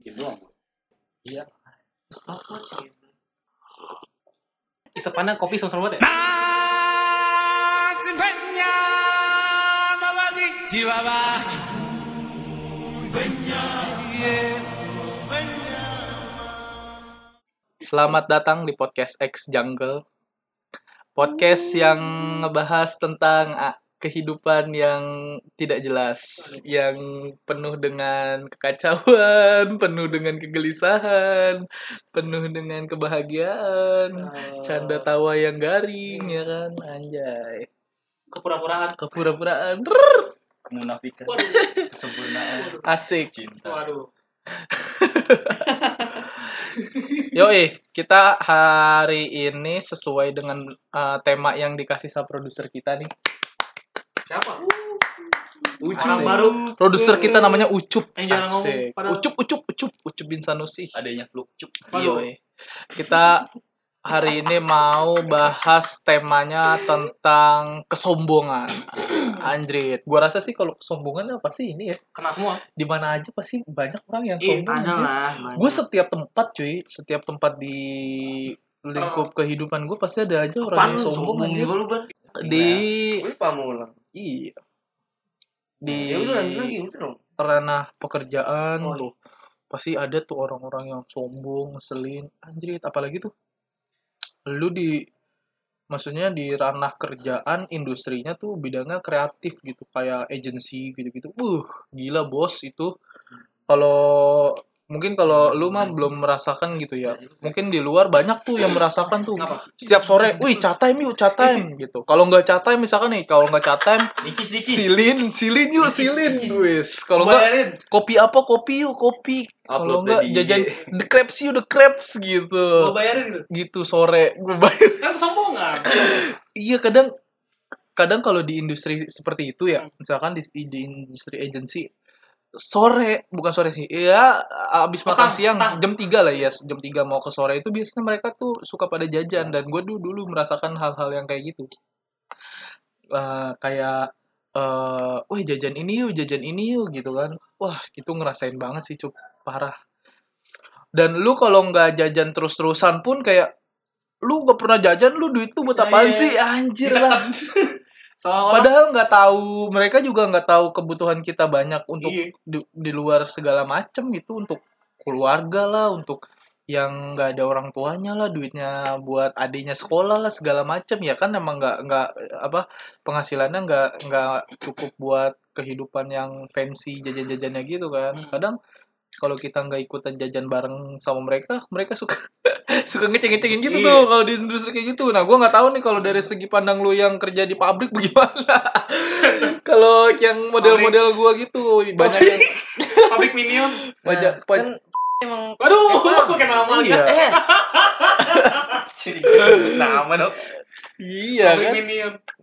Diem doang. Iya. Stopwatch gitu. Isep pandang kopi sama banget ya? Selamat datang di podcast X Jungle. Podcast yang ngebahas tentang kehidupan yang tidak jelas, yang penuh dengan kekacauan, penuh dengan kegelisahan, penuh dengan kebahagiaan, canda tawa yang garing ya kan, anjay. Kepura-puraan. Kepura-puraan. Kemunafikan. Waduh. Kesempurnaan. Asik. Cinta. Waduh. Yoi, kita hari ini sesuai dengan uh, tema yang dikasih sama produser kita nih. Siapa? Ucu. Orang baru. Produser kita namanya Ucup. Eh, jangan ngomong padahal- Ucup, Ucup, Ucup, Ucup bin Sanusi. Adanya. Waduh. Yoi. Kita hari ini mau bahas temanya tentang kesombongan. Anjrit, gua rasa sih kalau kesombongan apa sih ini ya? Kena semua. Di mana aja pasti banyak orang yang Iya, sombong. lah Gue setiap tempat cuy, setiap tempat di lingkup kehidupan gue pasti ada aja orang Pan yang sombong anjir. juga lu ban Di gue pamulang iya. Di ya udah lanjut lagi udah dong ranah pekerjaan Oh, tuh pasti ada tuh orang-orang yang sombong, ngeselin, anjrit, apalagi tuh lu di maksudnya di ranah kerjaan industrinya tuh bidangnya kreatif gitu kayak agency gitu-gitu. Uh, gila bos itu. Kalau mungkin kalau lu mah belum merasakan gitu ya. Mungkin di luar banyak tuh yang merasakan tuh. Kenapa? Setiap sore, "Wih, chat time yuk, chat time." gitu. Kalau nggak chat time misalkan nih, kalau nggak chat time, silin, silin yuk, silin, wis. Kalau nggak bayarin kopi apa kopi yuk kopi kalau IG. jajan the crepes yuk the crepes gitu Gue bayarin gitu. gitu sore gue bayar Kan kesombongan. iya kadang kadang kalau di industri seperti itu ya Hmm. misalkan di, di industri agency sore bukan sore sih ya abis makan Petang, siang petang. jam 3 lah ya jam 3 mau ke sore itu biasanya mereka tuh suka pada jajan dan gue dulu dulu merasakan hal-hal yang kayak gitu. Eh, kayak eh wah jajan ini yuk jajan ini yuk gitu kan. Wah itu ngerasain banget sih cup parah. Dan lu kalau nggak jajan terus-terusan pun kayak lu gak pernah jajan lu duit lu buat Iya, apaan iya. sih? anjir lah Seolah-olah padahal nggak tahu mereka juga nggak tahu kebutuhan kita banyak untuk Iya. di, di luar segala macem gitu untuk keluarga lah untuk yang nggak ada orang tuanya lah duitnya buat adiknya sekolah lah segala macem ya kan emang nggak nggak apa penghasilannya nggak nggak cukup buat kehidupan yang fancy jajan-jajannya gitu kan Hmm. kadang kalau kita nggak ikutan jajan bareng sama mereka mereka suka suka ngeceng-ngecengin gitu Iya. tuh kalau di industri kayak gitu. Nah gua nggak tahu nih kalau dari segi pandang lu yang kerja di pabrik bagaimana. Kalau yang model-model gua gitu banyak yang pabrik. Minion. banyak kan emang Waduh, pakai nama lagi. iya. Eh. Nama dong iya kan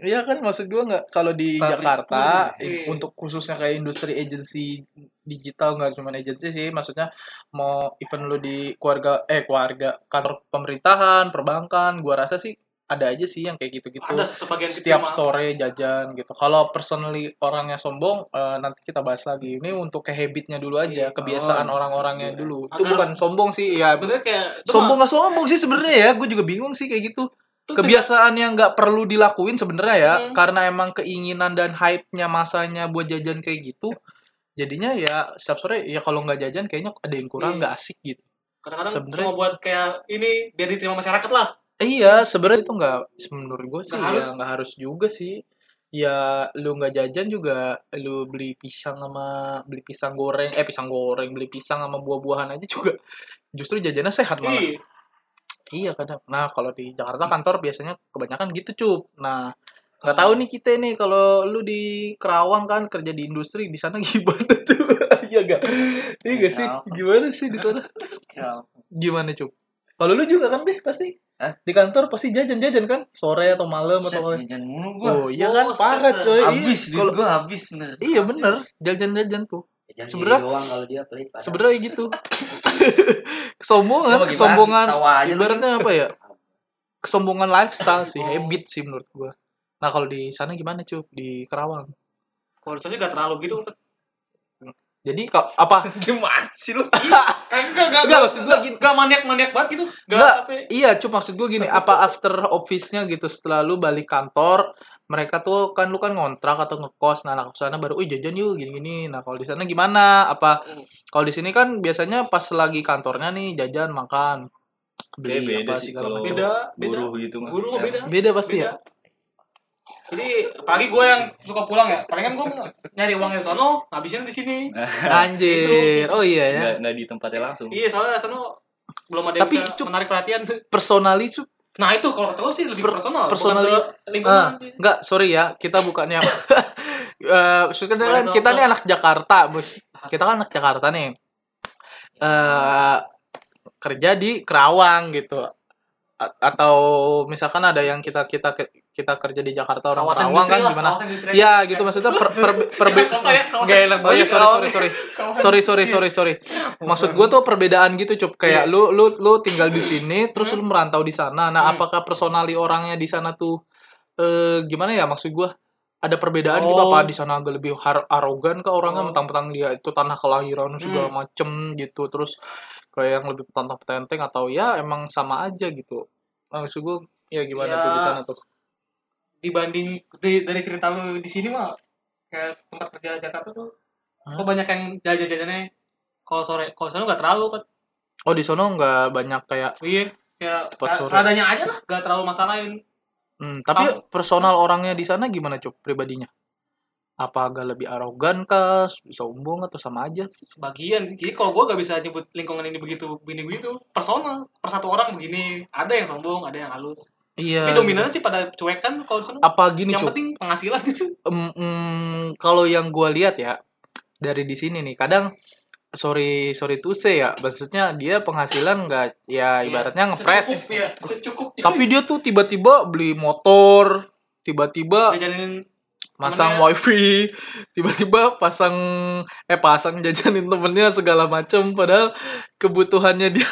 iya kan maksud gua nggak kalau di Jakarta pun, iya. untuk khususnya kayak industri agency digital nggak cuma agency sih maksudnya mau event lu di keluarga eh keluarga kantor pemerintahan perbankan gua rasa sih ada aja sih yang kayak gitu-gitu Ada sebagian setiap mah. sore jajan gitu. Kalau personally orangnya sombong, eh, nanti kita bahas lagi. Ini untuk ke habitnya dulu aja, Iya. kebiasaan Oh, orang-orangnya iya. dulu. Itu Agar- bukan sombong sih, ya. Sebenarnya kayak itu Sombong nggak sombong sih sebenarnya ya. Gue juga bingung sih kayak gitu. Itu Kebiasaan yang nggak perlu dilakuin sebenarnya ya, Hmm. karena emang keinginan dan hype-nya masanya buat jajan kayak gitu. Jadinya ya setiap sore ya kalau nggak jajan kayaknya ada yang kurang Iya. nggak asik gitu. kadang-kadang sebenarnya- cuma buat kayak ini biar diterima masyarakat lah. Iya, sebenarnya itu nggak menurut gue sih Nggak ya harus. nggak harus juga sih. Ya lu nggak jajan juga lu beli pisang sama beli pisang goreng, eh pisang goreng, beli pisang sama buah-buahan aja juga justru jajannya sehat malah. Iya. Iya kadang. Nah kalau di Jakarta kantor biasanya kebanyakan gitu cup. Nah nggak tahu nih kita nih kalau lu di Kerawang kan kerja di industri di sana gimana tuh? Iya gak? Iya gak sih? Gimana sih di sana? Gimana cup? Kalau lu juga kan deh pasti? Hah? Di kantor pasti jajan-jajan kan? Sore atau malam atau apa? jajan mulu gua Oh iya kan parah coy. habis Iya, gua habis bener iya bener jajan-jajan tuh. Sebenarnya- kalau dia pelit. Sebenarnya gitu. kesombongan, kesombongan. Ibaratnya apa ya? Kesombongan lifestyle sih, Oh. habit sih menurut gua. Nah kalau di sana gimana cup di Kerawang? Kalau saya gak terlalu gitu. Jadi ka- apa? Gimana sih lu? Kan enggak enggak Enggak, maksud gua gini. enggak maniak-maniak banget gitu. Enggak Enggak, sampai iya, cuma maksud gue gini, apa after office-nya gitu setelah lu balik kantor, mereka tuh kan lu kan ngontrak atau ngekos, nah anak sana baru, "Wih, jajan yuk gini-gini." Nah, kalau di sana gimana? Apa kalau di sini kan biasanya pas lagi kantornya nih jajan makan beli beda apa sih kalau beda, beda. buruh gitu mah Ya. beda. Beda pasti Beda. ya. Jadi pagi gue yang suka pulang ya. Palingan gue nyari uangnya di sono, ngabisin di sini. Anjir. Oh iya ya. Nggak, nggak di tempatnya langsung. Iya, soalnya sono belum ada Tapi, yang bisa Cuk, menarik perhatian. Personally tuh Nah, itu kalau kata gue sih lebih Per- personal, bukan ke lingkungan. Ah, enggak, sorry ya, kita bukannya maksudnya kan dong, kita nih anak Jakarta, Bos. Kita kan anak Jakarta nih. Eh kerja di Kerawang gitu. A- atau misalkan ada yang kita kita kita kerja di Jakarta orang Kawasan industri kan lah, gimana? Iya gitu maksudnya per, per, per, Jangan kota ya, kawasan- Nggak enak banget, Oh, iya, sorry sorry sorry. Sorry sorry sorry maksud gue tuh perbedaan gitu cup. Kayak Iya. lu lu lu tinggal di sini terus lu merantau di sana. Nah Hmm. apakah personali orangnya di sana tuh eh gimana ya maksud gue ada perbedaan gitu Oh. apa di sana agak lebih arogan ke orangnya? Oh. mentang-mentang dia itu tanah kelahiran segala Hmm. macem gitu terus kayak yang lebih petantang petenteng atau ya emang sama aja gitu. Maksud gue ya gimana Ya, tuh di sana tuh dibanding di- dari cerita lu di sini mah kayak tempat kerja Jakarta tuh Hah? kok banyak yang jajan-jajannya kalau sore kalau sore nggak terlalu kan oh di sana nggak banyak kayak iya sa- sore. seadanya aja lah nggak terlalu masalahin Hmm, tapi personal orangnya di sana gimana cup pribadinya? Apa agak lebih arogan kah, sombong atau sama aja? sebagian jadi kalau gua gak bisa nyebut lingkungan ini begitu begini begitu personal per satu orang begini ada yang sombong ada yang halus Iya. tapi dominannya sih pada cuek kan kalau sana Apa gini yang cup? penting penghasilan Em, em, kalau yang gua lihat ya dari di sini nih, kadang sorry sorry to say ya, maksudnya dia penghasilan nggak ya ibaratnya ngepres. secukup ya secukup Tapi dia tuh tiba-tiba beli motor, tiba-tiba jajanin masang Temennya. wifi tiba-tiba pasang eh pasang jajanin temennya segala macem padahal kebutuhannya dia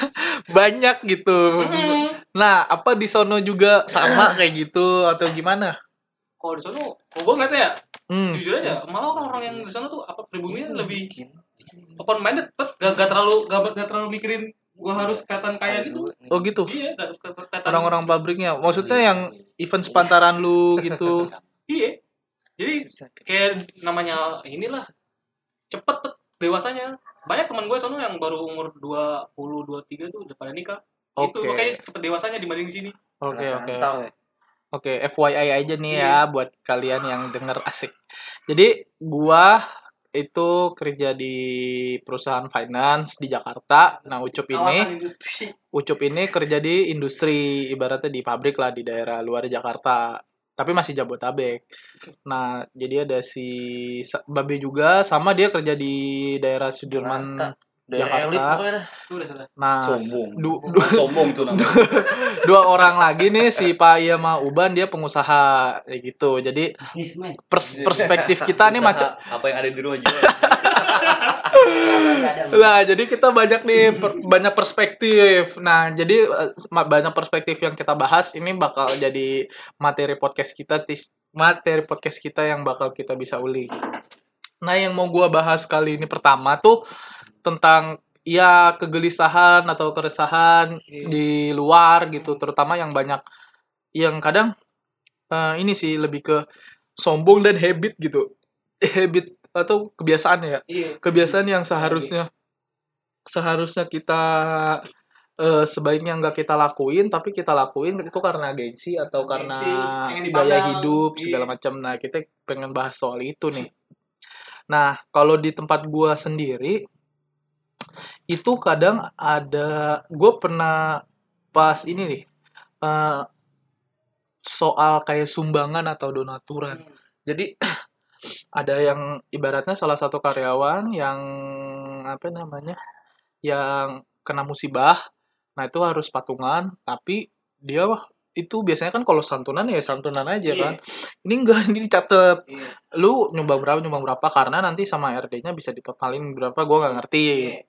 banyak gitu Mm. Nah apa di sono juga sama kayak gitu atau gimana? Kalau di sana kalau gua ngeliatnya ya hmm. jujur aja malah orang-orang yang di sana tuh apa pribuminya lebih open minded gak, gak terlalu gak, gak terlalu mikirin gua harus kelihatan kaya gitu. Oh gitu? Iya gak kelihatan orang-orang pabriknya. Maksudnya yang event sepantaran lu gitu. Iya. Jadi kayak namanya inilah cepet Pet, dewasanya. Banyak teman gue sono yang baru umur 20 23 tuh udah pada nikah itu oke makanya cepet dewasanya dibanding di sini oke oke ya. Oke, FYI aja nih Iya. ya buat kalian yang denger asik. Jadi gua itu kerja di perusahaan finance di Jakarta. Nah, Ucup ini Ucup ini kerja di industri ibaratnya di pabrik lah di daerah luar Jakarta. Tapi masih Jabotabek. Nah, jadi ada si Babe juga sama dia kerja di daerah Sudirman. Jakarta. Daerah Jakarta. elit pokoknya dah. itu udah salah Nah, Sombong. du- Sombong itu namanya. dua orang lagi nih si Pak Iya sama Uban dia pengusaha kayak gitu. Jadi pers- perspektif kita nih macam apa yang ada di rumah jual. Lah, jadi kita banyak nih per- banyak perspektif. Nah, jadi eh, banyak perspektif yang kita bahas ini bakal jadi materi podcast kita tis materi podcast kita yang bakal kita bisa uli. Nah, yang mau gua bahas kali ini pertama tuh tentang ya kegelisahan atau keresahan Iya. di luar gitu, terutama yang banyak yang kadang eh, ini sih lebih ke sombong dan habit gitu. Habit atau kebiasaan ya iya kebiasaan yang seharusnya seharusnya kita eh, sebaiknya nggak kita lakuin tapi kita lakuin itu karena gengsi atau karena Gengsi, dipandang. gaya hidup Iya. segala macam nah kita pengen bahas soal itu nih nah kalau di tempat gua sendiri itu kadang ada gue pernah pas ini nih eh, soal kayak sumbangan atau donaturan. Jadi ada yang ibaratnya salah satu karyawan yang apa namanya yang kena musibah. Nah itu harus patungan tapi dia itu biasanya kan kalau santunan ya santunan aja Iya. kan ini enggak ini dicatat Iya. lu nyumbang berapa nyumbang berapa karena nanti sama RD-nya bisa ditotalin berapa gua nggak ngerti Iya.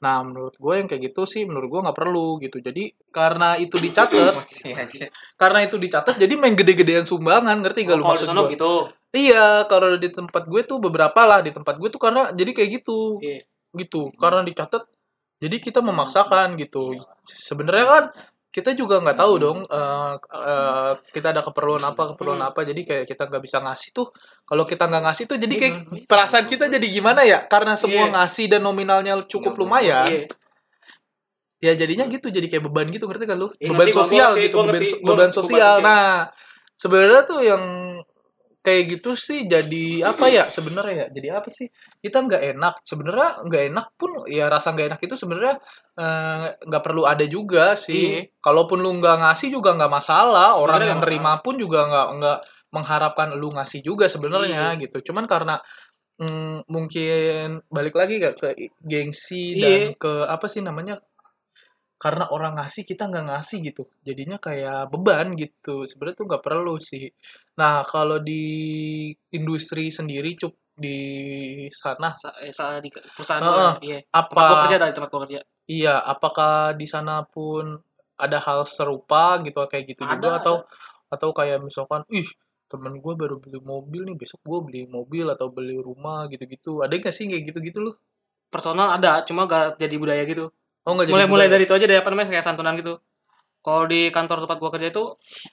Nah, menurut gue yang kayak gitu sih, menurut gue nggak perlu gitu. Jadi karena itu dicatat, Masih aja. karena itu dicatat, jadi main gede-gedean sumbangan, ngerti gak lu kalau di maksud gue? gitu Iya, kalau di tempat gue tuh beberapa lah di tempat gue tuh karena jadi kayak gitu, Iya. gitu. Karena dicatat, jadi kita memaksakan gitu. Sebenarnya kan kita juga nggak tahu dong eh, eh, kita ada keperluan apa keperluan apa. Jadi kayak kita nggak bisa ngasih tuh. Kalau kita nggak ngasih tuh jadi kayak perasaan kita jadi gimana ya? Karena semua Iya. ngasih dan nominalnya cukup lumayan Iya. ya jadinya gitu jadi kayak beban gitu ngerti kan lu? Iya, beban sosial gitu gua beban, beban sosial. nah sebenarnya tuh yang kayak gitu sih jadi apa ya sebenarnya ya? Jadi apa sih? Kita nggak enak. Sebenarnya nggak enak pun ya rasa nggak enak itu sebenarnya eh, nggak perlu ada juga sih. Iya. kalaupun lu nggak ngasih juga nggak masalah. Orang Sebenarnya yang nerima pun juga nggak nggak mengharapkan lu ngasih juga sebenarnya gitu. Cuman karena mm, mungkin balik lagi ke, ke gengsi Iya. dan ke apa sih namanya karena orang ngasih kita nggak ngasih gitu. Jadinya kayak beban gitu. Sebenarnya tuh nggak perlu sih. Nah kalau di industri sendiri cup di sana? Sa- eh, sa- di perusahaan Heeh. gua iya. Tempat gua apa kerja dari tempat gua kerja. Iya apakah di sana pun ada hal serupa gitu kayak gitu Ada, juga? atau atau kayak misalkan ih temen gue baru beli mobil nih besok gue beli mobil atau beli rumah gitu-gitu. Ada nggak sih kayak gitu-gitu loh personal ada cuma gak jadi budaya gitu oh nggak jadi mulai mulai budaya? dari itu aja deh apa namanya kayak santunan gitu kalau di kantor tempat gua kerja itu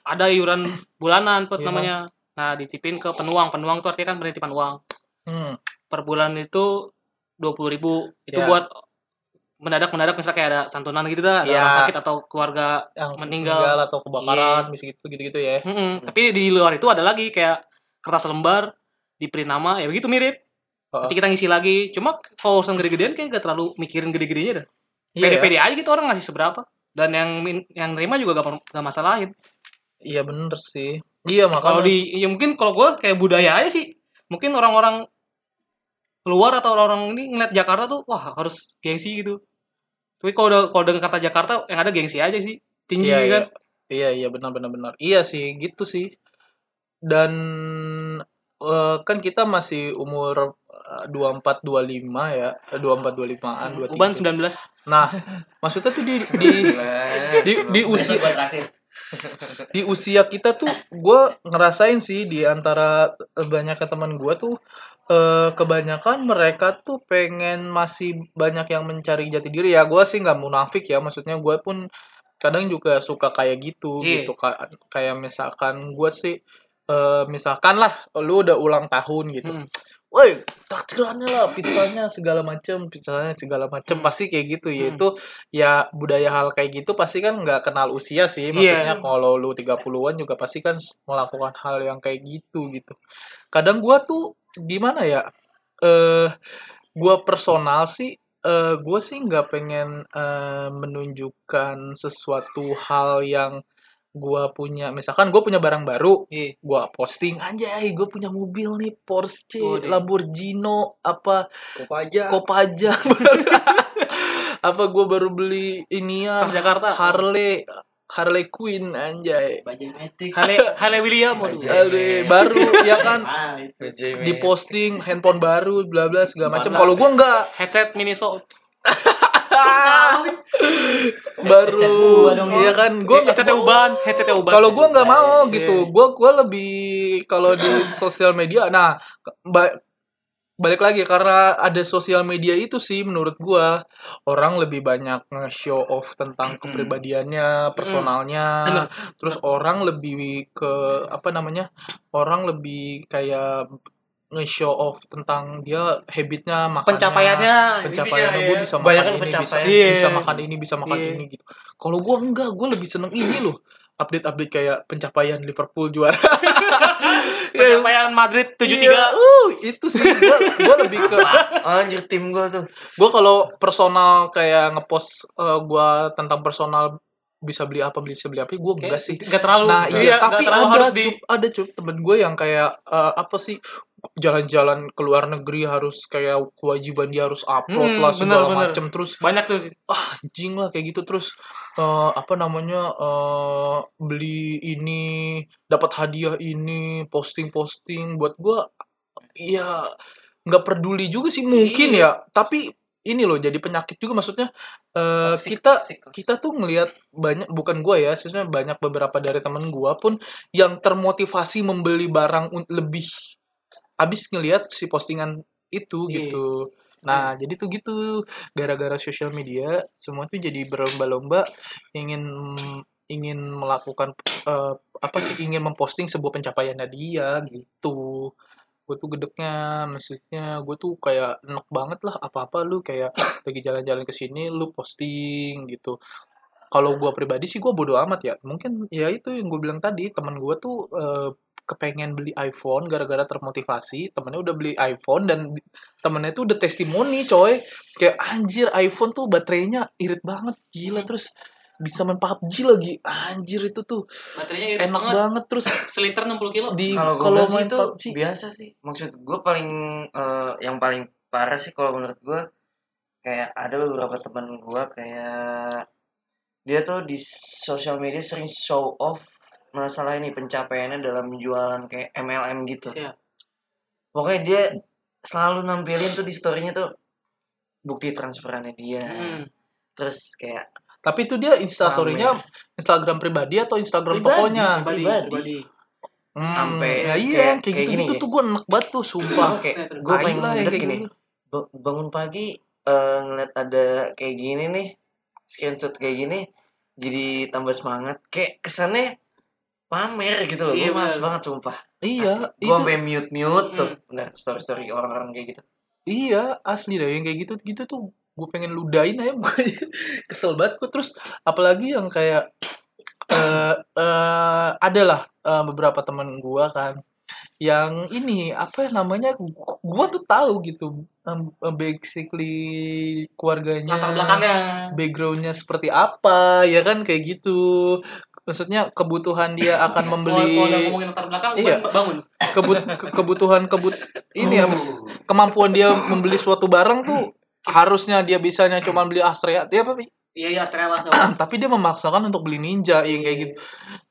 ada iuran bulanan put Iya. namanya nah ditipin ke penuang penuang tuh artinya kan penitipan uang hmm. per bulan itu dua puluh ribu itu Ya. buat mendadak mendadak misalnya kayak ada santunan gitu dah ada Ya. orang sakit atau keluarga yang Meninggal. meninggal, atau kebakaran bisa gitu gitu-gitu ya Mm-mm. tapi di luar itu ada lagi kayak kertas lembar di print nama ya begitu mirip Heeh. nanti kita ngisi lagi cuma kalau urusan gede-gedean kayak gak terlalu mikirin gede-gedenya dah Iya ya? pede-pede aja gitu orang ngasih seberapa dan yang yang nerima juga gak, gak masalahin Iya bener sih. Iya kalau makanya. di ya mungkin kalau gue kayak budaya aja sih mungkin orang-orang luar atau orang-orang ini ngeliat Jakarta tuh wah harus gengsi gitu tapi kalau udah kalau dengan kata Jakarta yang ada gengsi aja sih tinggi Iya, kan Iya iya benar benar benar. Iya sih gitu sih. Dan eh, kan kita masih umur dua empat dua lima ya, dua empat dua limaan dua Uban 19 Nah maksudnya tuh di di di, di usia di usia kita tuh gue ngerasain sih di antara banyak teman gue tuh eh, kebanyakan mereka tuh pengen masih banyak yang mencari jati diri. Ya gue sih nggak munafik ya. Maksudnya gue pun kadang juga suka kayak gitu Iya. gitu. Ka- kayak misalkan gue sih eh, misalkan lah lu udah ulang tahun gitu Hmm. woi takdirannya lah pizzanya segala macem pizzanya segala macem Hmm. pasti kayak gitu Hmm. yaitu ya budaya hal kayak gitu pasti kan nggak kenal usia sih Iya. maksudnya kalau lu 30-an juga pasti kan melakukan hal yang kayak gitu gitu kadang gua tuh gimana ya eh gua personal sih eh gua sih nggak pengen eh, menunjukkan sesuatu hal yang gua punya misalkan gua punya barang baru Iya. gua posting anjay gua punya mobil nih Porsche Oh. Lamborghini apa Kok aja. Kopaja apa gua baru beli inian Transjakarta. Harley Harley Quinn anjay. Hale Hale William. Harley baru ya kan Ah, di posting handphone baru bla bla segala macam kalau gua enggak headset Miniso baru. Headset gua dong, iya kan? Gua nggak headsetnya uban headsetnya uban. Kalau gua nggak mau Iya. gitu. Gua gua lebih kalau di sosial media nah ba- balik lagi karena ada sosial media itu sih menurut gua. Orang lebih banyak nge-show off tentang kepribadiannya personalnya. Terus orang lebih ke apa namanya orang lebih kayak nge-show off tentang dia habitnya makannya pencapaiannya pencapaiannya gue ya. bisa makan kan ini bisa. Iya. bisa makan ini bisa makan Iya. ini gitu kalau gue enggak gue lebih seneng ini loh update update kayak pencapaian Liverpool juara pencapaian Madrid 73 Iya, uh, itu sih gue gue lebih ke Anjir tim gua tuh. gue kalau personal kayak ngepost uh, gue tentang personal bisa beli apa beli beli apa gue enggak sih Gak terlalu Nah iya, nggak tapi terlalu ada harus di cup, ada cup temen gue yang kayak eh, apa sih jalan-jalan ke luar negeri harus kayak kewajiban dia harus upload Hmm, lah segala bener, bener. macem terus banyak tuh anjing lah kayak gitu terus eh, apa namanya eh, beli ini dapat hadiah ini posting-posting buat gue ya nggak peduli juga sih mungkin Iya. ya tapi ini loh jadi penyakit juga maksudnya eh, Toxic, kita toxic. kita tuh ngelihat banyak bukan gua ya sebenarnya banyak beberapa dari temen gua pun yang termotivasi membeli barang lebih habis ngelihat si postingan itu Iya. gitu. Nah jadi tuh gitu gara-gara sosial media semua tuh jadi berlomba-lomba ingin ingin melakukan eh, apa sih ingin memposting sebuah pencapaiannya dia gitu. Gue tuh gedeknya maksudnya gue tuh kayak enak banget lah apa-apa lu kayak lagi jalan-jalan ke sini lu posting gitu. Kalau gue pribadi sih gue bodo amat ya. Mungkin ya itu yang gue bilang tadi teman gue tuh eh, kepengen beli iPhone gara-gara termotivasi temennya udah beli iPhone dan temennya tuh udah testimoni coy. Kayak anjir iPhone tuh baterainya irit banget gila. Terus bisa main PUBG lagi. Anjir itu tuh Baterainya enak banget. terus Seliter 60 kilo. di kalau main itu PUBG biasa sih. Maksud gue paling eh, yang paling parah sih kalau menurut gue kayak ada beberapa teman gue kayak dia tuh di sosial media sering show off masalah ini pencapaiannya dalam jualan kayak MLM gitu Siap. pokoknya dia selalu nampilin tuh di storynya tuh bukti transferannya dia Hmm. terus kayak tapi itu dia instastorynya Instagram pribadi atau Instagram Pribadi. tokonya Pribadi, Pribadi. pribadi. Hmm, Sampai ya iya kayak- kayak, kayak gitu gini gitu ya. tuh gue enak banget tuh sumpah kayak gue pengen lah ngedek kayak gini gitu. ba- bangun pagi eh, ngeliat ada kayak gini nih screenshot kayak gini jadi tambah semangat kayak kesannya pamer gitu loh Iya, gue males bener. banget sumpah. Iya gue sampai mute mute tuh udah story story orang-orang kayak gitu. Iya asli dah yang kayak gitu gitu tuh gue pengen ludahin aja kesel banget gue terus apalagi yang kayak eh eh adalah eh, beberapa teman gue kan yang ini apa ya namanya gue tuh tahu gitu eh, basically keluarganya Latar belakangnya. backgroundnya seperti apa ya kan kayak gitu maksudnya kebutuhan dia akan Kalau membeli udah ngomongin latar belakang, Iya. Bangun. kebut ke- kebutuhan kebut ini apa sih? kemampuan dia membeli suatu barang tuh harusnya dia bisanya cuma beli Astrea dia apa? Iya, iya, Astrea lah. tapi dia memaksakan untuk beli Ninja yang kayak gitu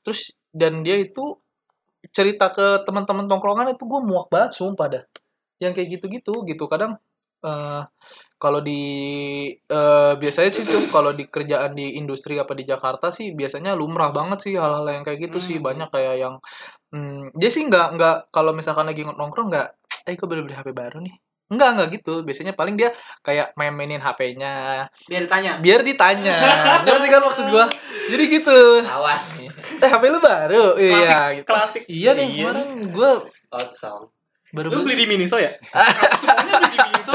terus dan dia itu cerita ke teman-teman tongkrongan itu gue muak banget sumpah dah yang kayak gitu-gitu gitu kadang eh kalau di eh biasanya sih tuh kalau di kerjaan di industri apa di Jakarta sih biasanya lumrah banget sih hal-hal yang kayak gitu sih Hmm. banyak kayak yang hmm, dia sih nggak nggak kalau misalkan lagi nongkrong nggak eh gue beli beli HP baru nih Enggak, enggak gitu. Biasanya paling dia kayak main-mainin HP-nya, Biar ditanya. biar ditanya. Ngerti kan maksud gua? Jadi gitu. Awas. Eh, HP lu baru? Iya, gitu. Klasik. Iya nih, Iya. kemarin gua. Baru Lu beli. di Miniso ya? Semuanya beli di Miniso.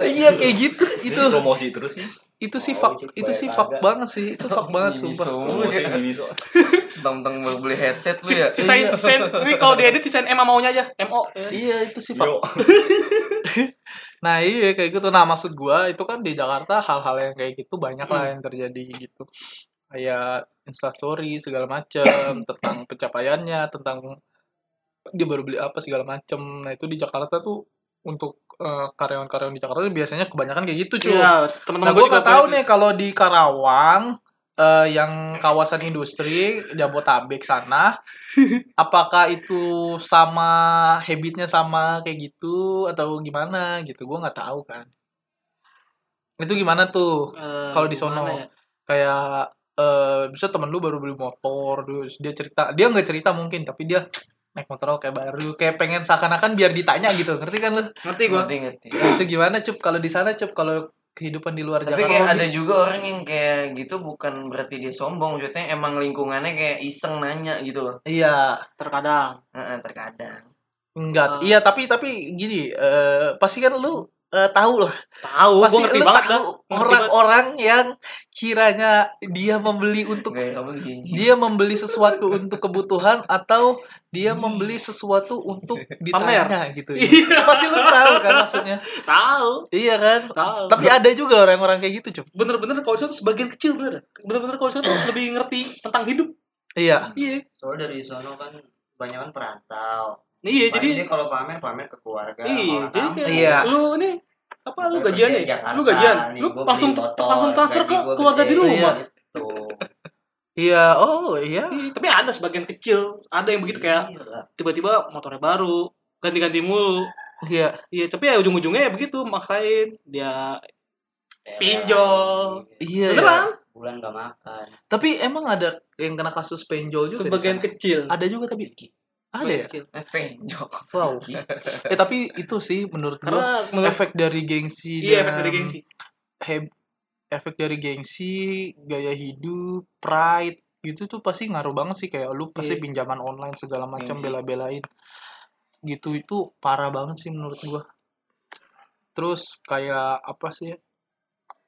Iya, kayak gitu. Itu promosi terus sih. itu sih Oh, fuck, cek itu sih fuck kagak. banget sih. Itu fuck banget sumpah. semua. Promosi ini so. tentang baru beli headset lu ya Sis- Sisain, sisain. Ini kalau diedit sisain M maunya aja. MO. ya. Iya, itu sih fuck. Yo. Nah iya kayak gitu. Nah maksud gua itu kan di Jakarta hal-hal yang kayak gitu banyak lah yang terjadi gitu. Kayak instastory segala macem tentang pencapaiannya, tentang dia baru beli apa segala macem. Nah itu di Jakarta tuh untuk eh, karyawan-karyawan di Jakarta tuh biasanya kebanyakan kayak gitu cuy. Iya, Nah teman-teman gue gue nggak tahu nih kalau di Karawang eh, yang kawasan industri Jabotabek sana, apakah itu sama habitnya sama kayak gitu atau gimana gitu? Gue nggak tahu kan. Itu gimana tuh? Eh, kalau di sono. ya? Kayak eh bisa temen lu baru beli motor, terus dia cerita, dia nggak cerita mungkin, tapi dia naik motor kayak baru, kayak pengen seakan-akan biar ditanya gitu, ngerti kan lu? Ngerti gue. ngerti ngerti Nah, itu gimana cup? Kalau di sana cup, kalau kehidupan di luar tapi Jakarta? kayak ada juga orang yang kayak gitu bukan berarti dia sombong maksudnya emang lingkungannya kayak iseng nanya gitu loh Iya, Terkadang. Heeh, terkadang Enggak, Ah. iya tapi tapi gini, eh pasti kan lu eh, tahu lah. Tahu, Pasti gue ngerti lu banget tahu orang-orang yang kiranya dia membeli untuk dia membeli sesuatu untuk kebutuhan atau dia membeli sesuatu untuk ditanya gitu. Iya. Pasti lu tahu kan maksudnya. Tahu. Iya kan? Tahu. Tapi ada juga orang-orang kayak gitu, Cup. bener-bener kalau itu sebagian kecil bener. Bener-bener kalau itu lebih ngerti tentang hidup. Iya. Iya. Soalnya dari sono kan banyak kan perantau. Iya, Paling jadi dia kalau pamer pamer ke keluarga. iya, jadi kayak Iya. lu nih apa lu gajian Jakarta, Lu gajian. nih, Lu langsung motor, langsung transfer ke keluarga gede, di rumah. Gitu. Iya, oh iya. Iya, tapi ada sebagian kecil, ada yang begitu kayak Iya tiba-tiba motornya baru, ganti-ganti mulu. Iya. Iya, tapi ya ujung-ujungnya ya begitu maksain dia pinjol. Iya. Beneran? bulan gak makan Tapi emang ada yang kena kasus penjol juga. Sebagian kecil. Ada juga tapi ada ya. Eh, penjol. Wow. eh tapi itu sih menurut gua Karena menurut efek dari gengsi iya dan efek dari gengsi. heb- efek dari gengsi, gaya hidup, pride gitu tuh pasti ngaruh banget sih kayak lu pasti Iya. pinjaman online segala macam bela-belain. Gitu itu parah banget sih menurut gua. Terus kayak apa sih?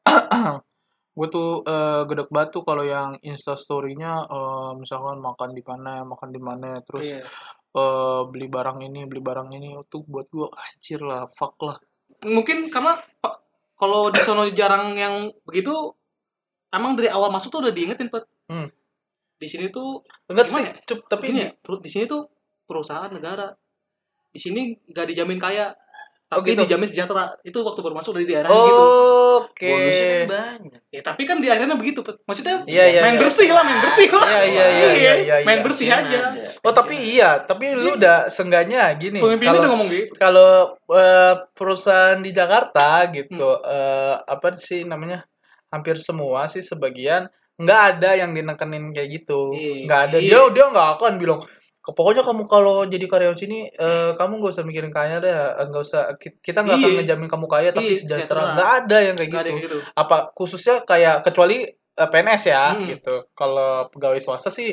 gue tuh eh, gedek batu kalau yang insta story-nya eh, misalkan makan di mana makan di mana terus Iya. eh, beli barang ini beli barang ini itu buat gue anjir lah fuck lah Mungkin karena Pak, kalau di sono jarang yang begitu emang dari awal masuk tuh udah diingetin, Pet. Hmm. Di sini tuh enggak sih ya? cup, tapi gini ya, di sini tuh perusahaan negara. Di sini nggak dijamin kaya, Oh, tapi gitu? dijamin sejahtera. Itu waktu baru masuk dari daerah gitu. Oke Bonusnya kan banyak. Ya, tapi kan di akhirnya begitu. Maksudnya Iya, iya, main iya. bersih lah, main bersih lah. Iya, iya, iya, iya, iya, Main iya. bersih Kan aja. ada. oh tapi iya tapi lu udah sengganya gini Pemimpinnya kalau udah ngomong gitu. kalau eh, perusahaan di Jakarta gitu eh, apa sih namanya hampir semua sih sebagian nggak ada yang dinekenin kayak gitu Iya. nggak ada dia Iya. dia nggak akan bilang "Ke- pokoknya kamu kalau jadi karyawan sini eh, kamu nggak usah mikirin kaya deh. Eh, nggak usah ki- kita nggak akan Iya. ngejamin kamu kaya tapi Iya, sejahtera. nggak ada yang kayak gitu yang gitu. apa khususnya kayak kecuali eh, PNS ya Hmm. gitu. Kalau pegawai swasta sih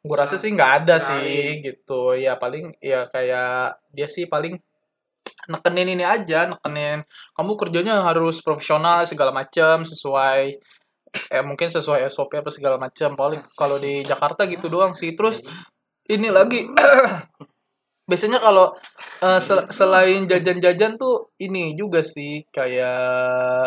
gue rasa sih nggak ada sih gitu. Ya paling ya kayak dia sih paling nekenin ini aja nekenin kamu kerjanya harus profesional segala macam sesuai eh mungkin sesuai SOP apa segala macam paling kalau di Jakarta gitu doang sih. Terus ini lagi biasanya kalau eh, sel- selain jajan-jajan tuh ini juga sih kayak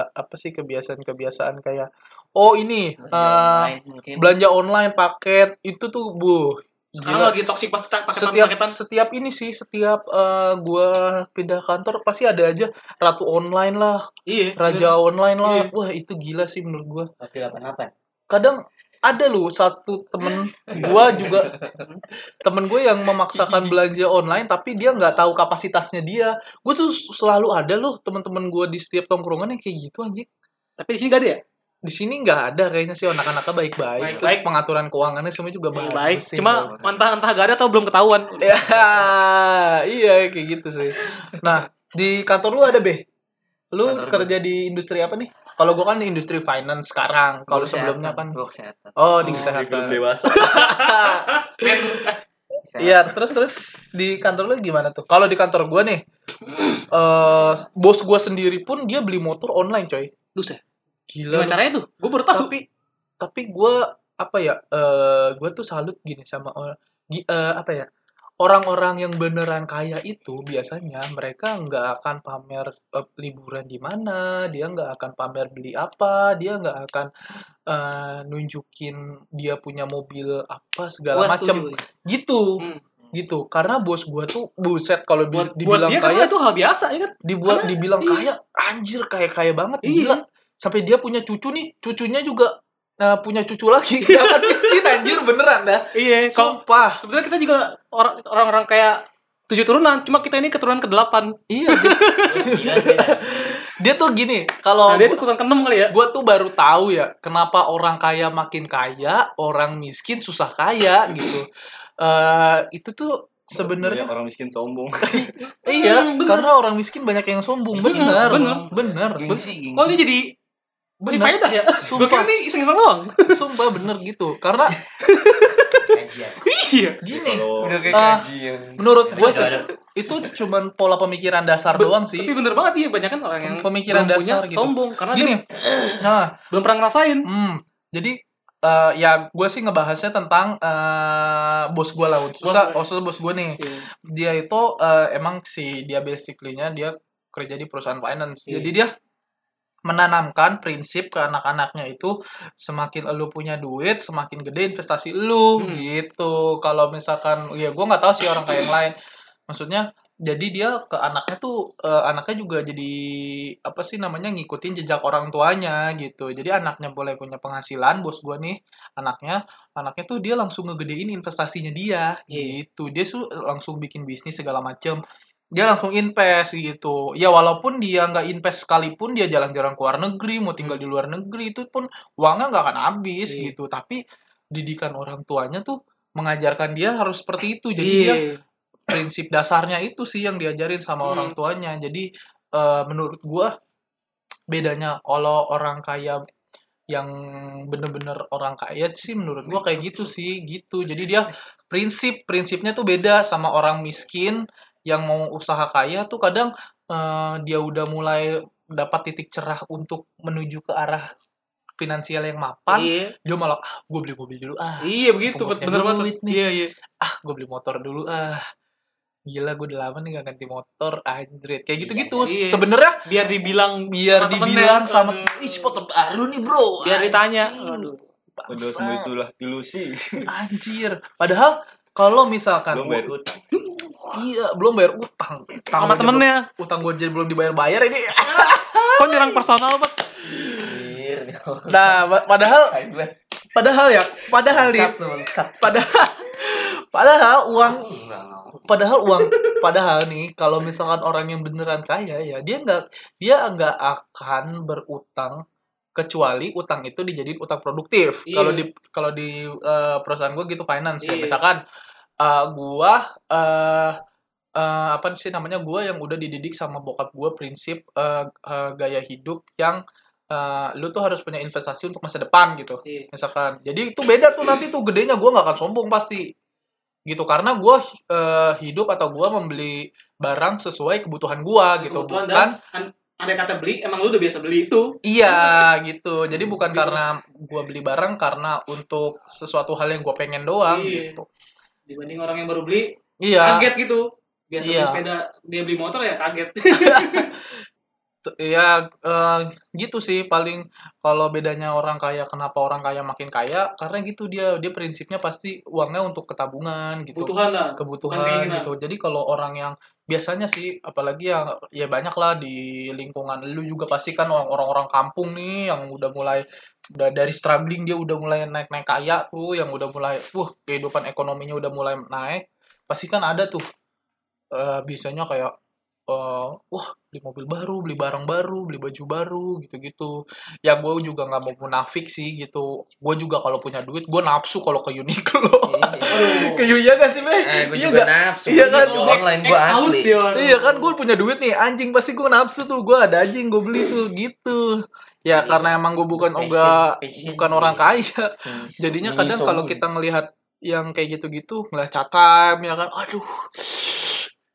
apa sih kebiasaan-kebiasaan kayak oh ini Belanja eh, online belanja online paket itu tuh bu Sekarang gila. lagi toxic pas paketan setiap paketan. setiap ini sih setiap eh, gua pindah kantor pasti ada aja ratu online lah Iya. raja online lah Iya. wah itu gila sih menurut gua sapi delapan apa kadang ada loh satu temen gua juga temen gue yang memaksakan belanja online tapi dia nggak tahu kapasitasnya dia gue tuh selalu ada loh teman-teman gue di setiap tongkrongan yang kayak gitu anjing Tapi di sini gak ada ya? di sini nggak ada kayaknya sih anak-anaknya baik-baik Baik-baik. terus pengaturan keuangannya semua juga Baik, baik, baik. sih. Cuma entah entah gak ada atau belum ketahuan. ya iya kayak gitu sih nah di kantor lu ada be lu Kantor kerja di industri apa nih kalau gue kan di industri finance sekarang kalau Gua sebelumnya kan gua kesehatan. oh di Oh, film kesehatan dewasa. Iya, terus terus di kantor lu gimana tuh? Kalau di kantor gua nih, eh bos gua sendiri pun dia beli motor online, coy. Buset. Gila. Gimana lu. caranya tuh? Gue baru tahu. Tapi tapi gua apa ya? Eh gua tuh salut gini sama orang gi- eh, apa ya? Orang-orang yang beneran kaya itu biasanya mereka nggak akan pamer eh, liburan di mana, dia nggak akan pamer beli apa, dia nggak akan eh, nunjukin dia punya mobil apa segala macam gitu Hmm. gitu karena bos gua tuh buset kalau Buat, buat dibilang dia kan kaya itu hal biasa ya kan? dibuat karena- dibilang iya. kaya anjir kaya kaya banget Iya. gila sampai dia punya cucu nih cucunya juga eh, punya cucu lagi kan miskin anjir beneran dah Iya. Sumpah sebenarnya kita juga orang orang-orang kayak tujuh turunan, cuma kita ini keturunan ke delapan. iya dia, tuh gini kalau Nah, dia tuh keturunan ke enam kali ya. gua tuh baru tahu ya kenapa orang kaya makin kaya orang miskin susah kaya gitu eh itu tuh sebenarnya Banyak orang miskin sombong iya Hmm, bener. karena orang miskin banyak yang sombong Bener, bener bener. bener Gengsi, gengsi. Kok ini jadi Bener. berfaedah ya? Gue Sumpah. kira ini iseng-iseng doang. sumpah bener gitu karena iya. gini kalau Udah kayak Ah, kajian. menurut gue ada. itu cuman pola pemikiran dasar doang sih Tapi bener banget iya banyak kan orang yang Pemikiran belum punya dasar gitu. sombong karena gini dia nah belum pernah ngerasain. hmm, jadi eh, ya gue sih ngebahasnya tentang eh, bos gue lah susah Bos, oh, bos gue nih Iya. dia itu eh, emang si dia basically-nya dia kerja di perusahaan finance Iya. jadi dia menanamkan prinsip ke anak-anaknya itu semakin lu punya duit semakin gede investasi lu Hmm. gitu. Kalau misalkan ya gue nggak tahu sih orang kayak yang lain. Maksudnya jadi dia ke anaknya tuh eh, anaknya juga jadi apa sih namanya ngikutin jejak orang tuanya gitu. Jadi anaknya boleh punya penghasilan bos gue nih anaknya anaknya tuh dia langsung ngegedein investasinya dia Iya. gitu. Dia tuh langsung bikin bisnis segala macem dia langsung invest gitu ya walaupun dia nggak invest sekalipun dia jalan-jalan ke luar negeri mau tinggal di luar negeri itu pun uangnya nggak akan habis Iya. gitu tapi didikan orang tuanya tuh mengajarkan dia harus seperti itu jadi dia Iya. prinsip dasarnya itu sih yang diajarin sama Hmm. orang tuanya jadi eh, menurut gua bedanya kalau orang kaya yang bener-bener orang kaya sih menurut gua kayak gitu sih gitu jadi dia prinsip prinsipnya tuh beda sama orang miskin yang mau usaha kaya tuh kadang eh, dia udah mulai dapat titik cerah untuk menuju ke arah finansial yang mapan Iya. dia malah ah gue beli mobil dulu ah Iya begitu, bener banget. nih. Iya, iya. ah gue beli motor dulu ah gila gue udah lama nih gak ganti motor anjrit kayak gitu-gitu Iya. sebenarnya Biar dibilang biar Sama dibilang sama aduh. ih motor baru nih bro biar ditanya. Anjing. Aduh. Udah semua itulah ilusi. anjir padahal kalau misalkan Belum bayar utang. Iya belum bayar utang. Utang Sama temennya. belum- utang gue jadi belum dibayar-bayar ini. Kok nyerang personal, Pak? Nah pa- padahal padahal ya padahal nih padahal padahal uang padahal uang padahal nih kalau misalkan orang yang beneran kaya ya dia nggak dia nggak akan berutang kecuali utang itu dijadiin utang produktif. Iya. kalau di kalau di eh, perusahaan gue gitu finance ya. Iya. misalkan eh, gua eh eh, apa sih namanya gua yang udah dididik sama bokap gua prinsip eh, eh, gaya hidup yang eh, lu tuh harus punya investasi untuk masa depan gitu Iya. misalkan jadi itu beda tuh nanti tuh gedenya gua nggak akan sombong pasti gitu karena gua eh, hidup atau gua membeli barang sesuai kebutuhan gua gitu Kebutuhan bukan dan an- andai kata beli, emang lu udah biasa beli itu. iya gitu jadi bukan Gitu. karena gua beli barang karena untuk sesuatu hal yang gua pengen doang Iya. gitu Dibanding orang yang baru beli, iya kaget gitu. Biasa Iya. beli sepeda, dia beli motor ya kaget. Ya eh, gitu sih paling kalau bedanya orang kaya kenapa orang kaya makin kaya karena gitu dia dia prinsipnya pasti uangnya untuk ketabungan gitu Kebutuhan lah. kebutuhan gitu. Jadi kalau orang yang biasanya sih apalagi yang ya banyak lah di lingkungan lu juga pasti kan orang- orang-orang kampung nih yang udah mulai udah dari struggling dia udah mulai naik-naik kaya tuh yang udah mulai wah kehidupan ekonominya udah mulai naik pasti kan ada tuh eh biasanya kayak eh wah beli mobil baru, beli barang baru, beli baju baru gitu-gitu. Ya gue juga nggak mau munafik sih gitu. Gue juga kalau punya duit, gue nafsu kalau ke Uniqlo. Aduh. ke Iya gak sih, Be? Eh, gue Iya juga nggak? nafsu. Iya kan? Baju online gue asli. ya. Iya kan gue punya duit nih anjing pasti gue nafsu tuh gue ada anjing gue beli tuh gitu ya Passion. karena emang gue bukan enggak bukan orang kaya jadinya kadang kalau kita ngelihat yang kayak gitu-gitu ngelihat cakam ya kan aduh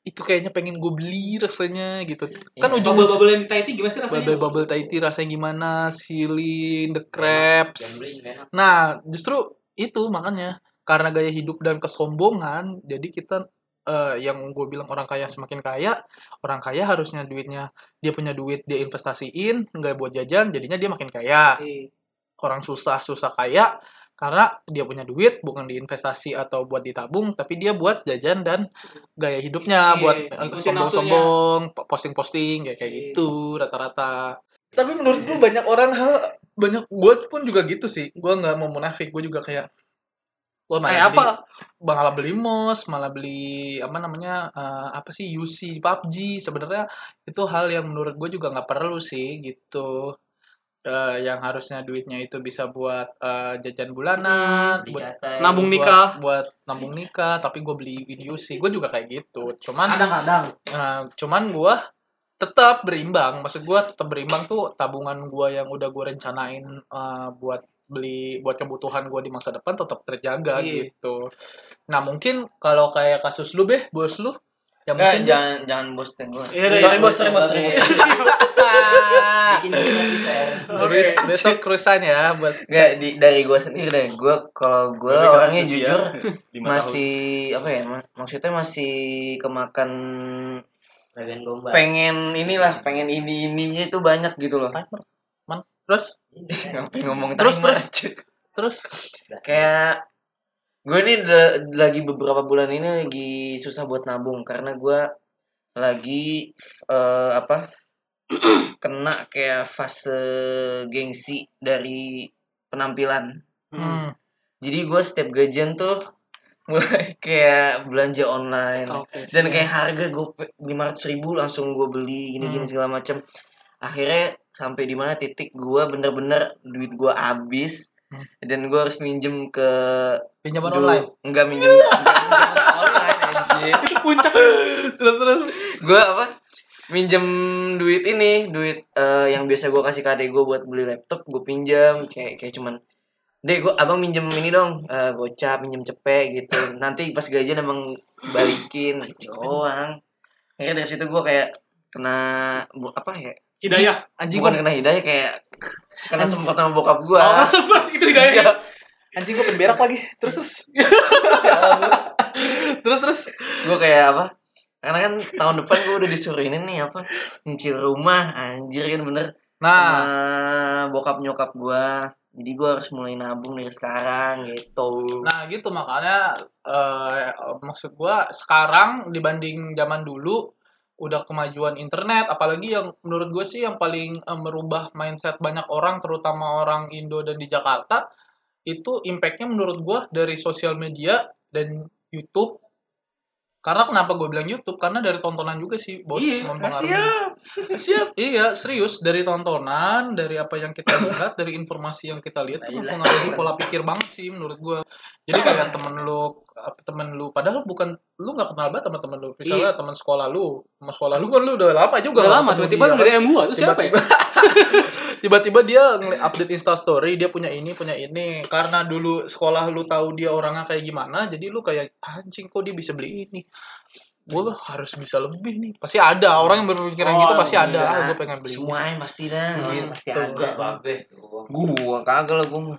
itu kayaknya pengen gue beli rasanya gitu kan Iya. ujung Bubble-bubble yang di Tahiti gimana sih rasanya? bubble bubble Tahiti rasanya gimana silin the crabs. Nah, justru itu makanya karena gaya hidup dan kesombongan, jadi kita eh, yang gue bilang orang kaya semakin kaya, orang kaya harusnya duitnya dia punya duit dia investasiin, nggak buat jajan, jadinya dia makin kaya. Iya. Orang susah susah kaya karena dia punya duit bukan diinvestasi atau buat ditabung, tapi dia buat jajan dan gaya hidupnya Iya, buat eh, sombong-sombong, po- posting-posting kayak kayak Iya. gitu rata-rata. Tapi menurut gue banyak orang hal banyak gue pun juga gitu sih. Gue nggak mau munafik, gue juga kayak gue Kayak apa? malah beli mos, malah beli apa namanya eh, apa sih UC PUBG sebenarnya itu hal yang menurut gue juga nggak perlu sih gitu. Eh, yang harusnya duitnya itu bisa buat eh, jajan bulanan, buat Dicatai. Nabung buat- nikah. buat nabung nikah, tapi gue beli UC, gue juga kayak gitu. Cuman Kadang-kadang. Nah, cuman gua tetap berimbang. Maksud gua tetap berimbang tuh tabungan gua yang udah gua rencanain eh, buat beli buat kebutuhan gua di masa depan tetap terjaga Iya. gitu. Nah, mungkin kalau kayak kasus lu beh, bos lu ya Eh, mungkin jangan jangan bos gue. Iya, iya, sorry iya. bos, sorry bos, sorry bos. Bikin. Cruise, besok cruisean ya, bos. Nggak, di, dari gue sendiri deh. Gue kalau gue orangnya dia jujur masih apa ya? ma- Maksudnya masih kemakan Lagan domba. pengen inilah, pengen ini ininya itu banyak gitu loh. Man. Terus Ngapain ngomong Terus, timer? terus kayak gue da- lagi beberapa bulan ini lagi susah buat nabung karena gue lagi eh, apa kena kayak fase gengsi dari penampilan. Hmm, jadi gue setiap gajian tuh mulai kayak belanja online. Oke. dan kayak harga gue lima ratus ribu langsung gue beli gini gini Hmm. segala macem. Akhirnya sampai di mana titik gue bener-bener duit gue habis Hmm. dan gue harus minjem ke Pinjaman dulu- online. enggak minjem online anjir Itu puncak. terus terus. gue apa minjem duit ini duit eh, yang biasa gue kasih ke adek gue buat beli laptop gue pinjam kayak kayak cuman deh gue abang minjem ini dong eh, gocap minjem cepet gitu nanti pas gajian emang balikin doang akhirnya dari situ gue kayak kena apa ya Hidayah. Anjing bukan gua, kena hidayah kayak kena semprot sama bokap gue Oh, seperti itu hidayah. anjing gua berak lagi. Terus terus. terus terus. gue kayak apa karena kan tahun depan gue udah disuruh ini nih apa nyicil rumah anjir kan bener Nah, sama bokap nyokap gua jadi gua harus mulai nabung dari sekarang gitu Nah gitu makanya eh, maksud gua sekarang dibanding zaman dulu udah kemajuan internet apalagi yang menurut gue sih yang paling eh, merubah mindset banyak orang terutama orang Indo dan di Jakarta itu impactnya menurut gua dari sosial media dan YouTube. Karena kenapa gue bilang YouTube? Karena dari tontonan juga sih bos Iya, mempengaruhi. Siap. Iya, serius dari tontonan, dari apa yang kita lihat, dari informasi yang kita lihat itu mempengaruhi pola pikir banget sih menurut gua. Jadi kayak temen lu, apa, temen lu, padahal bukan lu nggak kenal banget sama temen lu. Misalnya temen sekolah lu, sama sekolah lu kan lu udah lama juga. Udah lama tiba-tiba dia, nggak DM gua itu siapa ya? tiba-tiba dia update Insta story dia punya ini punya ini karena dulu sekolah lu tahu dia orangnya kayak gimana jadi lu kayak anjing kok dia bisa beli ini gue harus bisa lebih nih pasti ada orang yang berpikiran Oh, gitu pasti ada iya. ah gue pengen beli ini. semuanya pasti dah Gitu. pasti ada babe gua kagak lah gua mah.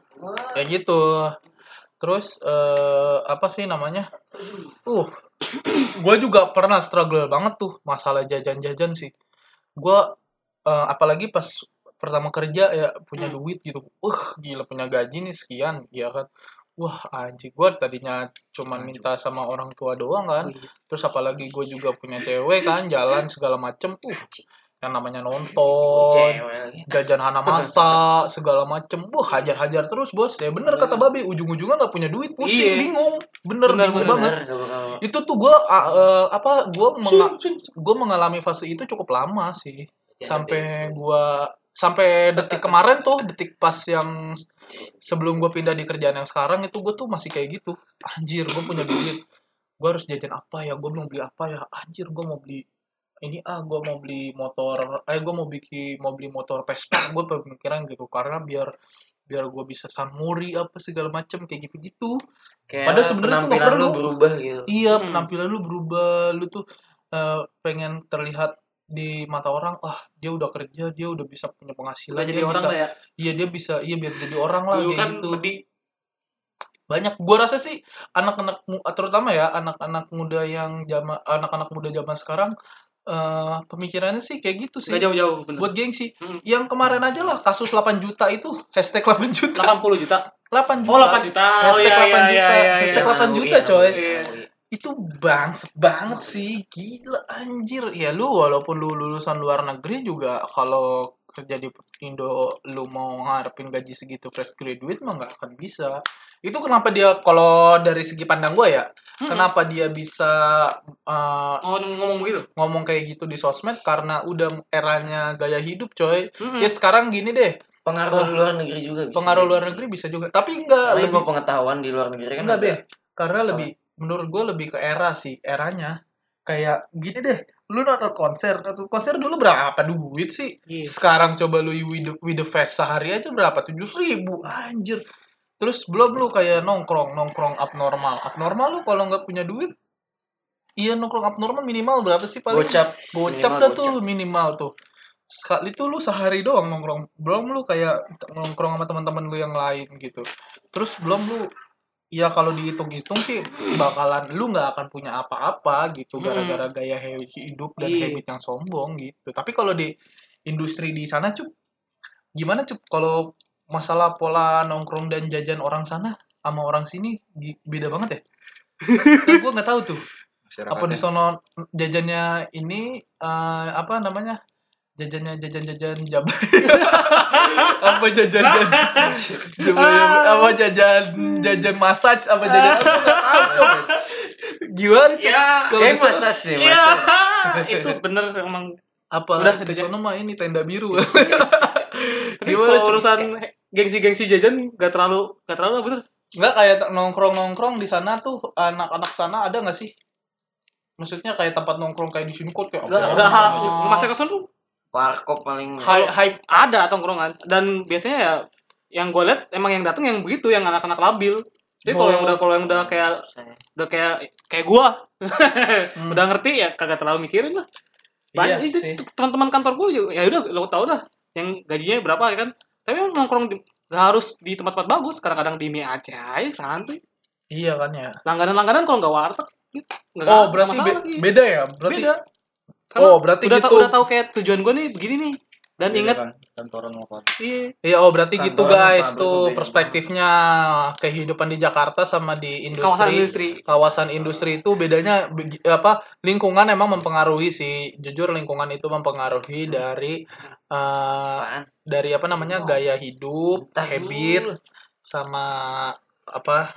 kayak gitu terus eh apa sih namanya? Uh gue juga pernah struggle banget tuh masalah jajan-jajan sih. Gue eh, apalagi pas pertama kerja ya punya duit gitu. Uh gila punya gaji nih sekian ya kan? Wah anjing gue tadinya cuman minta sama orang tua doang kan. Terus apalagi gue juga punya cewek kan jalan segala macem. Uh yang namanya nonton jajan hana masa segala macem. Wah hajar-hajar terus bos. Ya bener kata babe ujung-ujungnya nggak punya duit. Pusing Iya. bingung. Bener, Bener, bingung bener. banget. Bener, bakal itu tuh gue apa gue gue mengalami fase itu cukup lama sih. Sampai gue sampai detik kemarin tuh detik pas yang sebelum gue pindah di kerjaan yang sekarang itu gue tuh masih kayak gitu. Anjir gue punya duit. Gue harus jajan apa ya? Gue mau beli apa ya? Anjir gue mau beli ini ah gue mau beli motor eh gue mau bikin mau beli motor Vespa gue pemikiran gitu karena biar biar gue bisa samuri apa segala macem kayak gitu gitu kayak Padahal sebenarnya tuh penampilan lu perlu. berubah gitu Iya, Hmm. penampilan lu berubah, lu tuh eh, pengen terlihat di mata orang, wah dia udah kerja, dia udah bisa punya penghasilan, Udah jadi dia orang bisa, lah ya. iya dia bisa, iya biar jadi orang lah Dulu kayak kan gitu. di Banyak, gua rasa sih anak-anak terutama ya anak-anak muda yang zaman anak-anak muda zaman sekarang eh pemikirannya sih kayak gitu sih. nggak jauh-jauh bener. Buat gengsi. Hmm. Yang kemarin aja lah kasus 8 juta itu hashtag 8 juta. 80 juta. 8 juta. Oh 8 juta. Oh Hashtag iya 8 iya juta. iya iya. Hashtag iya. 8 juta, coy. Iya. itu bangset banget sih gila anjir ya lu walaupun lu lulusan luar negeri juga kalau kerja di Indo lu mau ngarepin gaji segitu fresh graduate mah nggak akan bisa itu kenapa dia kalau dari segi pandang gue ya Hmm. kenapa dia bisa uh, Oh ngomong begitu. ngomong kayak gitu di sosmed karena udah eranya gaya hidup coy Hmm. ya sekarang gini deh pengaruh luar negeri juga bisa pengaruh luar negeri bisa juga tapi enggak lebih pengetahuan di luar negeri kan Enggak, Be. Karena lebih menurut gue lebih ke era sih, eranya. Kayak gini deh, lu nonton konser, nonton konser dulu berapa duit sih? Iya. Sekarang coba lu with the, with the fest sehari aja berapa? Tujuh ribu, anjir. Terus belum lu kayak nongkrong, nongkrong abnormal. Abnormal lu kalau nggak punya duit, iya nongkrong abnormal minimal berapa sih paling? gocap Gocap Minimal dah gocap. tuh minimal tuh. Sekali tuh lu sehari doang nongkrong. Belum lu kayak nongkrong sama teman-teman lu yang lain gitu. Terus belum lu ya kalau dihitung-hitung sih bakalan lu nggak akan punya apa-apa gitu Hmm. gara-gara gaya hidup dan Iya. habit yang sombong gitu. Tapi kalau di industri di sana cup gimana cup kalau masalah pola nongkrong dan jajan orang sana sama orang sini beda banget ya? kan gue nggak tahu tuh apa di sono jajannya ini eh, apa namanya jajannya jajan-jajan jam apa apa jajan jajan apa jajan jajan massage apa jajan apa nggak gimana Cok? Ya, Kayak massage Iya, massage. itu bener emang. apa Udah, di sana mah ini tenda biru Tapi Gimana, kalau Cok? urusan gengsi-gengsi jajan gak terlalu gak terlalu bener. Enggak kayak nongkrong nongkrong di sana tuh anak-anak sana ada nggak sih maksudnya kayak tempat nongkrong kayak di sini kok kayak apa? gak hal Oh. masa kecil tuh Warkop paling Hype, hype ada tongkrongan dan biasanya ya yang gue liat emang yang datang yang begitu yang anak-anak labil jadi kalau Oh. yang udah kalau yang udah kayak saya. udah kayak kayak gua Hmm. udah ngerti ya kagak terlalu mikirin lah banyak Iya itu teman-teman kantor gue juga ya udah lo tau dah yang gajinya berapa ya kan tapi emang nongkrong di, gak harus di tempat-tempat bagus kadang-kadang di mie Aceh aja santai Iya kan ya. langganan-langganan kalau nggak warteg gitu nggak Oh, berarti be- iya. beda ya? Berarti beda Karena Oh, berarti udah gitu. tau, udah tahu kayak tujuan gue nih begini nih dan ingat kan kantoran apa iya Iya, oh berarti gitu Kantoran guys tuh perspektifnya kehidupan di Jakarta sama di industri. kawasan industri Kawasan industri itu bedanya apa lingkungan emang mempengaruhi sih. Jujur lingkungan itu mempengaruhi dari eh, Apaan? dari apa namanya gaya hidup, habit sama apa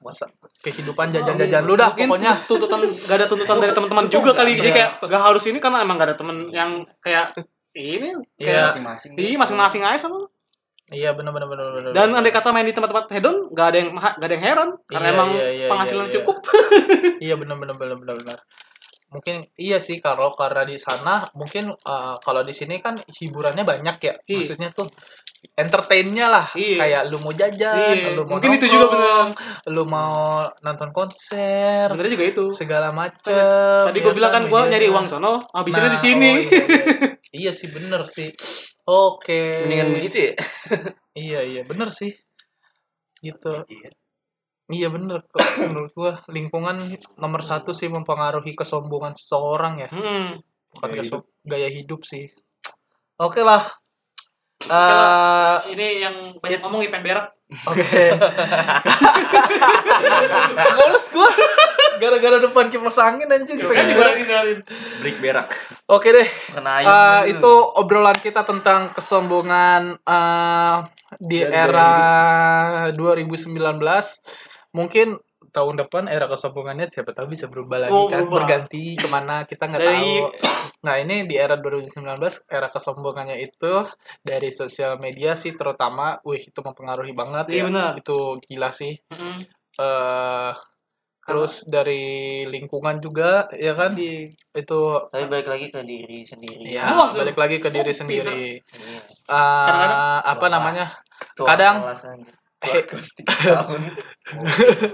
Masa- kehidupan jajan-jajan lu dah Mungkin pokoknya. tuntutan gak ada tuntutan dari teman-teman juga kali jadi Iya. kayak gak harus ini karena emang gak ada temen yang kayak ini Iya. kayak masing-masing iya masing-masing aja sama Iya benar benar benar benar. dan andai kata main di tempat-tempat hedon gak ada yang gak ada yang heran karena Iya, emang iya, iya, penghasilan iya, iya. cukup Iya benar benar benar benar benar. Mungkin iya sih kalau karena di sana mungkin eh, kalau di sini kan hiburannya banyak ya. Iya. Maksudnya tuh entertainnya lah. Iya. Kayak lu mau jajan, Iya, lu mau mungkin itu juga nongkrong, lu mau nonton konser, sebenarnya juga itu segala macam. tadi gue bilang kan gue nyari uang sono habisinnya di sini iya, iya. Iya sih bener sih. Oke. Mendingan begitu ya? Iya iya bener sih. Gitu. Iya bener kok menurut gua lingkungan nomor satu sih mempengaruhi kesombongan seseorang ya hmm. bukan Gaya keso- gaya hidup sih. Oke lah. Eh, ini yang banyak ngomong Ipen berak Oke. Ngoles gua. Gara-gara depan kipas angin anjir. kan juga tinggalin break berak Oke deh. Kena ayam Eh, dulu. itu obrolan kita tentang kesombongan eh, di era 2019. Mungkin tahun depan era kesombongannya siapa tahu bisa berubah lagi Oh, kan berubah. berganti ke mana kita nggak Dari- tahu. Nah ini di era 2019 era kesombongannya itu dari sosial media sih terutama, wih itu mempengaruhi banget Iya, ya. benar. Itu gila sih. Hmm. eh terus dari lingkungan juga ya kan Iya. itu Tapi balik lagi ke diri sendiri. ya Wah, balik lagi ke diri oh, sendiri Kadang-kadang apa namanya Tua Kadang- kelas kelas tiga tahun.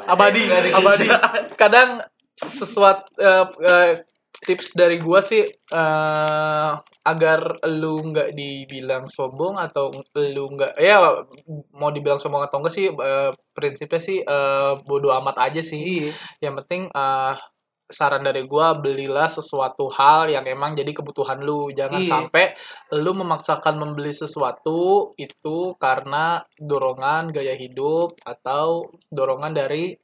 abadi abadi kadang sesuatu eh, eh, tips dari gua sih eh, agar lu nggak dibilang sombong atau lu nggak ya mau dibilang sombong atau enggak sih eh, prinsipnya sih eh, bodoh amat aja sih Iya. yang penting eh, saran dari gua belilah sesuatu hal yang emang jadi kebutuhan lu jangan Iya. sampai lu memaksakan membeli sesuatu itu karena dorongan gaya hidup atau dorongan dari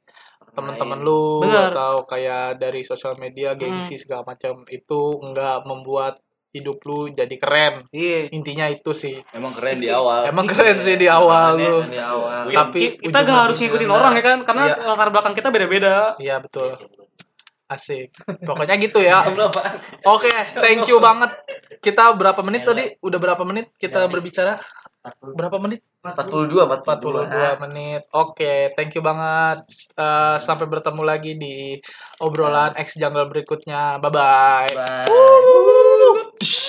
teman-teman lu Bener. atau kayak dari sosial media gengsi segala macam itu nggak membuat hidup lu jadi keren Iya. intinya itu sih emang keren di awal emang keren sih di awal lu Di awal. tapi Ki- kita gak harus ngikutin orang ya kan karena Iya. latar belakang kita beda-beda iya betul asik pokoknya gitu ya Oke, thank you banget. Kita berapa menit tadi? Udah berapa menit kita berbicara? Berapa menit? 42, 42 menit. Oke, thank you banget. Eh, sampai bertemu lagi di obrolan X Jungle berikutnya. Bye-bye. Bye.